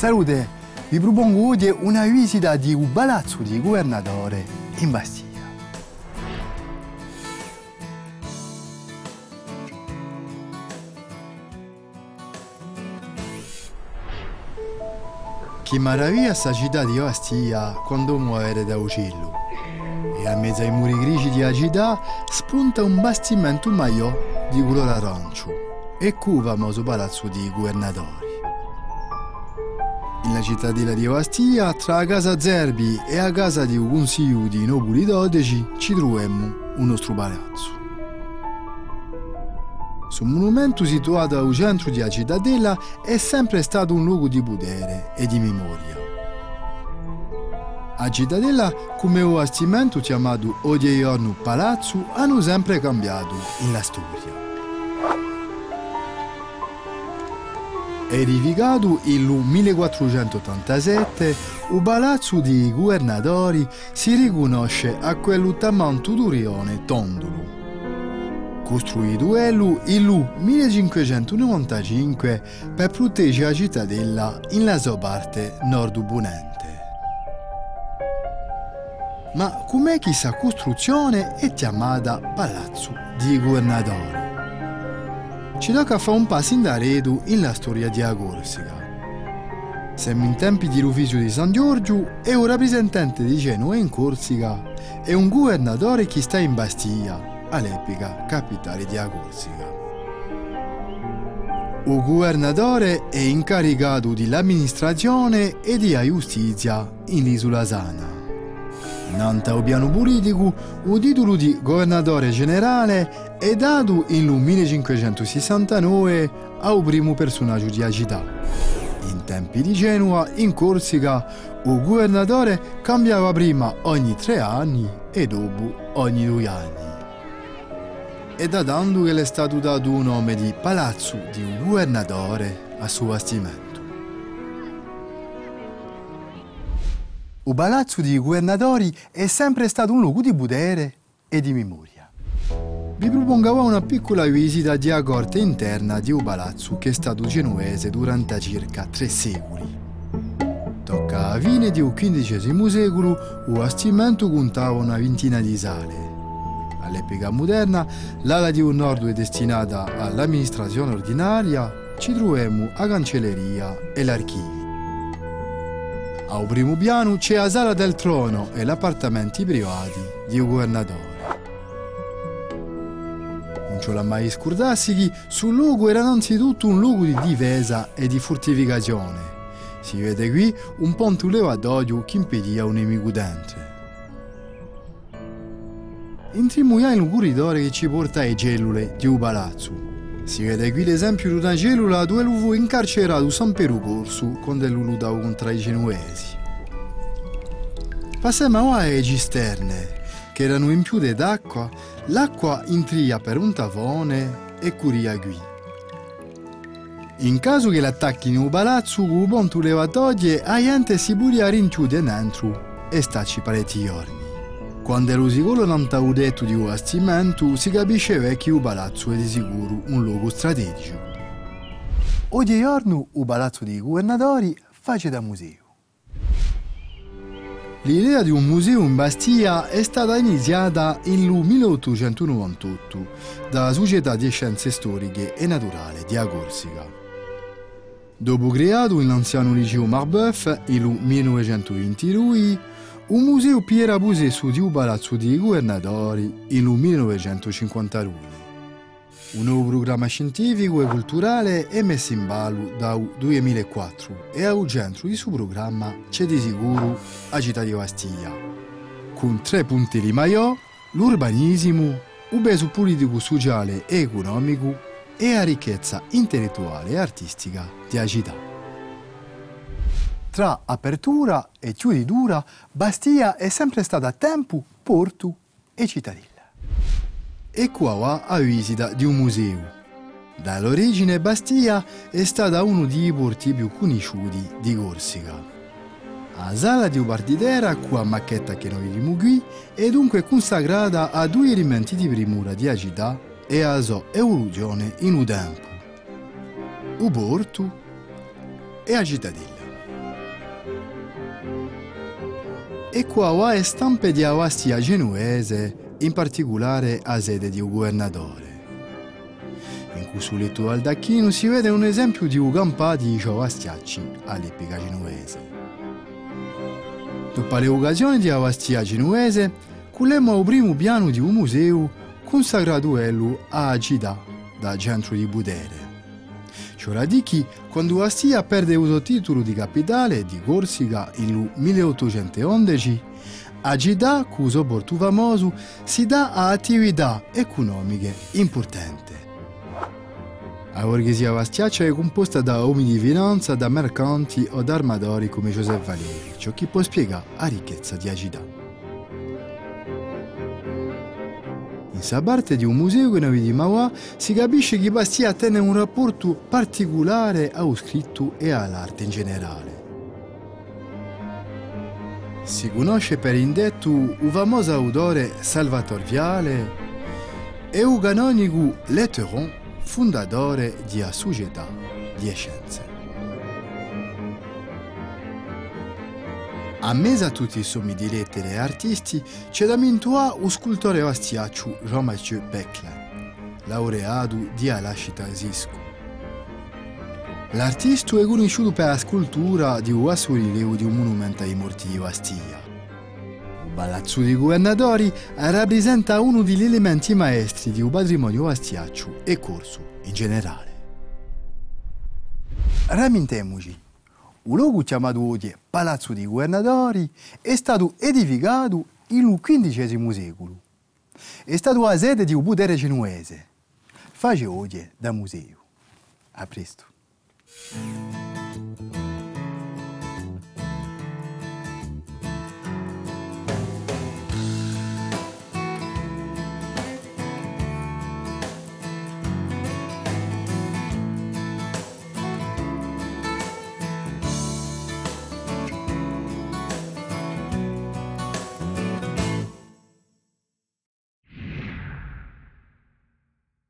Salute, vi propongo oggi una visita di un palazzo di governatore in Bastiglia. Che meraviglia sta città di Bastiglia quando muore da uccello. E a mezzo ai muri grigi di città spunta un bastimento maiò di colore arancio e cu famoso palazzo di governatori. La cittadina di Bastiglia, tra casa Zerbi e la casa di un consiglio di nobili dodici, ci troviamo un nostro palazzo. Sul monumento situato al centro della cittadella è sempre stato un luogo di potere e di memoria. A cittadella, come un bastimento chiamato odierno palazzo, hanno sempre cambiato la storia. Edificato nel 1487, il palazzo dei governatori si riconosce a quello tamanto d'Urione Tondolo. Costruito nel 1595 per proteggere la cittadella nella sua parte nord-ponente. Ma com'è che questa costruzione è chiamata Palazzo dei Governatori? Ci tocca fare un passo indietro nella storia di Corsica. Siamo in tempi di Rufisio di San Giorgio e un rappresentante di Genova in Corsica e un governatore che sta in Bastiglia, all'epoca capitale di Corsica. Il governatore è incaricato dell'amministrazione e della giustizia in l'isola Sana. Nanta o piano politico, il titolo di governatore generale è dato nel 1569 al primo personaggio di città. In tempi di Genova, in Corsica, il governatore cambiava prima ogni tre anni e dopo ogni due anni. È da tanto che le è stato dato un nome di Palazzo di un governatore a suo bastimento. Il palazzo dei governatori è sempre stato un luogo di potere e di memoria. Vi propongo una piccola visita di a corte interna di un palazzo che è stato genovese durante circa tre secoli. Tocca a fine del XV secolo, il bastimento contava una ventina di sale. All'epoca moderna, l'ala di un nord è destinata all'amministrazione ordinaria, ci troviamo a cancelleria e l'archivio. Al primo piano c'è la sala del trono e gli appartamenti privati di un governatore. Non ce l'ha mai scordarsi che sul luogo era innanzitutto un luogo di difesa e di fortificazione. Si vede qui un ponte levatoio che impedia un nemico dentro. Entriamo in un corridoio che ci porta ai cellule di un palazzo. Si vede qui l'esempio di una cellula dove fu incarcerato San Piero Corso quando lui lottava contro i genuesi. Passiamo alle cisterne, che erano impiute d'acqua, l'acqua intria per un tavone e curia qui. In caso che l'attacchi in un palazzo, il ponte levatoio, a gente si può rinchiudere dentro e starci parecchi giorni. Quando lo sicuro non t'avevo detto di bastimento, si capisce che il palazzo è di sicuro un luogo strategico. Oggigiorno il palazzo dei governatori face da museo. L'idea di un museo in Bastia è stata iniziata nel 1898 dalla Società di Scienze Storiche e Naturali di Corsica. Dopo creato nell'anziano liceo Marbeuf nel 1922, un museo Piera Busesu di un palazzo dei governatori nel 1952. Un nuovo programma scientifico e culturale è messo in ballo dal 2004 e al centro di suo programma c'è di sicuro la città di Bastiglia, con tre punti di maiò, l'urbanismo, il peso politico, sociale e economico e la ricchezza intellettuale e artistica della città. Tra apertura e chiuditura, Bastia è sempre stata tempo, porto e cittadella. E qua va a visita di un museo. Dall'origine Bastia è stata uno dei porti più conosciuti di Corsica. La sala di partitera, qua macchetta che noi vediamo qui, è dunque consacrata a due elementi di primura di città e a sua evoluzione in un tempo. Il porto e la cittadella. E qua è stampe di Avastia genuese, in particolare a sede di un governatore. In questo letto al Dacchino si vede un esempio di un campa di Giovastiacci all'epica genuese. Dopo le occasioni di Avastia genuese, culemo al primo piano di un museo consacrato a Agida, da centro di Budere. Ciò dichi quando Astia perde il titolo di capitale di Corsica nel 1811, Agida, cuso porto famoso, si dà a attività economiche importanti. La borghesia vastiaccia è composta da uomini di finanza, da mercanti o da armatori come Giuseppe Valeri, ciò che può spiegare la ricchezza di Agida. Sa parte di un museo che noi di Mauà si capisce che Bastia tiene un rapporto particolare allo scritto e all'arte in generale. Si conosce per indetto il famoso autore Salvatore Viale e il canonico Letteron, fondatore della Società di Scienze. A mesa a tutti i sommi di lettere e artisti c'è da mintua lo scultore vastiaccio Jean-Mathieu Beckler, laureato di Alascita Zisco. L'artista è conosciuto per la scultura di un rilievo di un monumento ai morti di Bastiglia. Il Palazzo dei Governatori rappresenta uno degli elementi maestri di un patrimonio vastiaccio e corso in generale. Ramintemoci. Il luogo chiamato oggi Palazzo dei Governatori è stato edificato nel XV secolo. È stato la sede di un potere genuese. Face oggi da museo. A presto.